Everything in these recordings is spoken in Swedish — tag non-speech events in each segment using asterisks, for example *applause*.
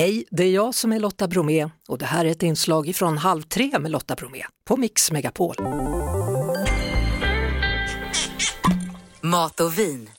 Hej, det är jag som är Lotta Bromé och det här är ett inslag ifrån Halv tre med Lotta Bromé på Mix Megapol. Mat och vin.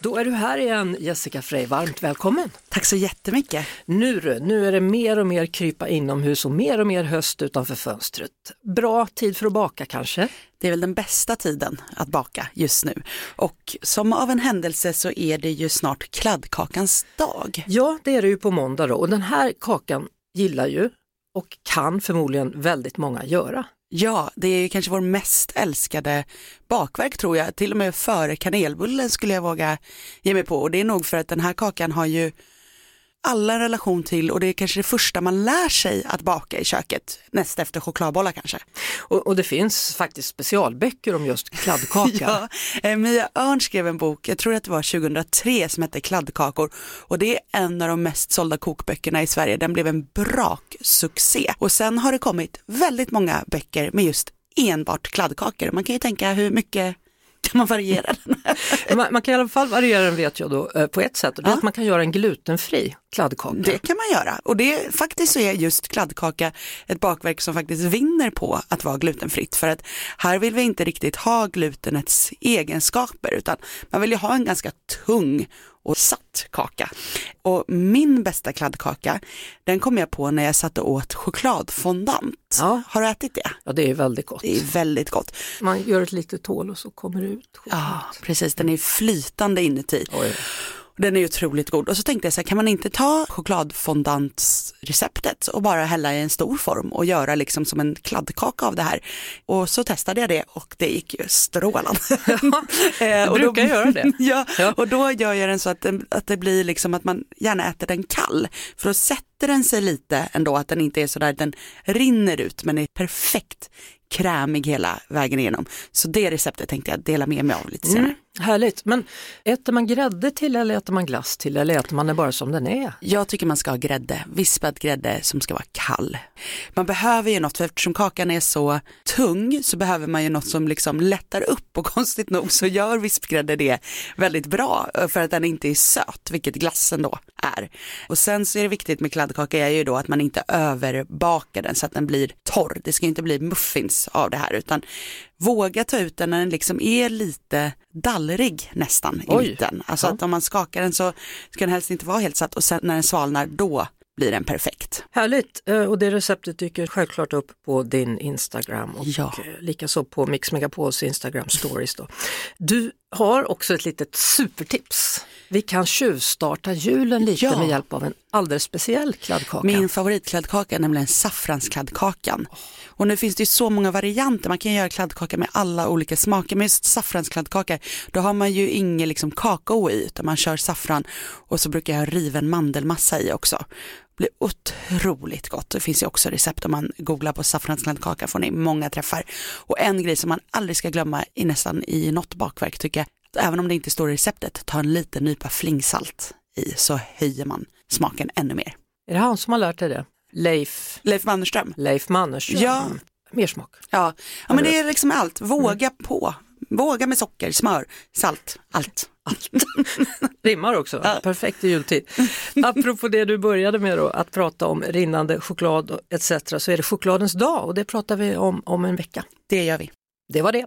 Då är du här igen Jessica Frey, varmt välkommen! Tack så jättemycket. Nu nu är det mer och mer krypa inomhus och mer och mer höst utanför fönstret. Bra tid för att baka kanske? Det är väl den bästa tiden att baka just nu. Och som av en händelse så är det ju snart kladdkakans dag. Ja, det är det ju på måndag då och den här kakan gillar ju och kan förmodligen väldigt många göra. Ja, det är ju kanske vår mest älskade bakverk tror jag, till och med före kanelbullen skulle jag våga ge mig på. Och det är nog för att den här kakan har ju alla en relation till och det är kanske det första man lär sig att baka i köket, näst efter chokladbollar kanske. Och, och det finns faktiskt specialböcker om just kladdkaka. *laughs* ja, eh, Mia Örn skrev en bok, jag tror att det var 2003, som hette Kladdkakor och det är en av de mest sålda kokböckerna i Sverige. Den blev en brak succé och sen har det kommit väldigt många böcker med just enbart kladdkakor. Man kan ju tänka hur mycket kan man variera den? *laughs* man, man, kan i alla fall variera den vet jag då eh, på ett sätt och det är ja. att man kan göra en glutenfri kladdkaka. Det kan man göra och det faktiskt så är just kladdkaka ett bakverk som faktiskt vinner på att vara glutenfritt för att här vill vi inte riktigt ha glutenets egenskaper utan man vill ju ha en ganska tung och satt kaka. Och min bästa kladdkaka, den kom jag på när jag satte åt chokladfondant. Ja. Har du ätit det? Ja, det är väldigt gott. Det är väldigt gott. Man gör ett litet hål och så kommer det ut choklad. Ja, precis. Den är flytande inuti. Oj. Den är otroligt god och så tänkte jag så här, kan man inte ta chokladfondantsreceptet och bara hälla i en stor form och göra liksom som en kladdkaka av det här. Och så testade jag det och det gick ju strålande. *laughs* Ja, *laughs* du brukar göra det. *laughs* ja, och då gör jag den så att, den, att det blir liksom att man gärna äter den kall. För då sätter den sig lite ändå, att den inte är så där, den rinner ut men är perfekt krämig hela vägen igenom. Så det receptet tänkte jag dela med mig av lite senare. Mm. Härligt, men äter man grädde till eller äter man glass till eller äter man det bara som den är? Jag tycker man ska ha grädde, vispad grädde som ska vara kall. Man behöver ju något, för eftersom kakan är så tung så behöver man ju något som liksom lättar upp och *laughs* konstigt nog så gör vispgrädde det väldigt bra för att den inte är söt, vilket glassen då är. Och sen så är det viktigt med kladdkaka är ju då att man inte överbakar den så att den blir torr. Det ska inte bli muffins av det här utan våga ta ut den när den liksom är lite dallrig nästan i Oj. mitten. Alltså ja. att om man skakar den så ska den helst inte vara helt satt och sen när den svalnar då blir den perfekt. Härligt eh, och det receptet dyker självklart upp på din Instagram och ja. Eh, likaså på Mix Megapols Instagram stories. Då. Du har också ett litet supertips. Vi kan tjuvstarta julen lite ja. med hjälp av en alldeles speciell kladdkaka. Min favoritkladdkaka är nämligen saffranskladdkakan. Och nu finns det ju så många varianter, man kan göra kladdkaka med alla olika smaker. Men just saffranskladdkaka, då har man ju ingen liksom kakao i utan man kör saffran och så brukar jag ha riven mandelmassa i också. Det blir otroligt gott. Det finns ju också recept om man googlar på saffranskladdkaka får ni många träffar. Och en grej som man aldrig ska glömma i nästan i något bakverk tycker jag, även om det inte står i receptet, ta en liten nypa flingsalt i så höjer man smaken ännu mer. Är det han som har lärt dig det? Leif, Leif Mannerström. Leif Mannerström. Ja. Mer smak. Ja, ja men det är liksom allt. Våga mm. på. Våga med socker, smör, salt, allt. allt. *laughs* Rimmar också, ja. perfekt i jultid. Apropå det du började med då, att prata om rinnande choklad etc. så är det chokladens dag och det pratar vi om om en vecka. Det gör vi. Det var det.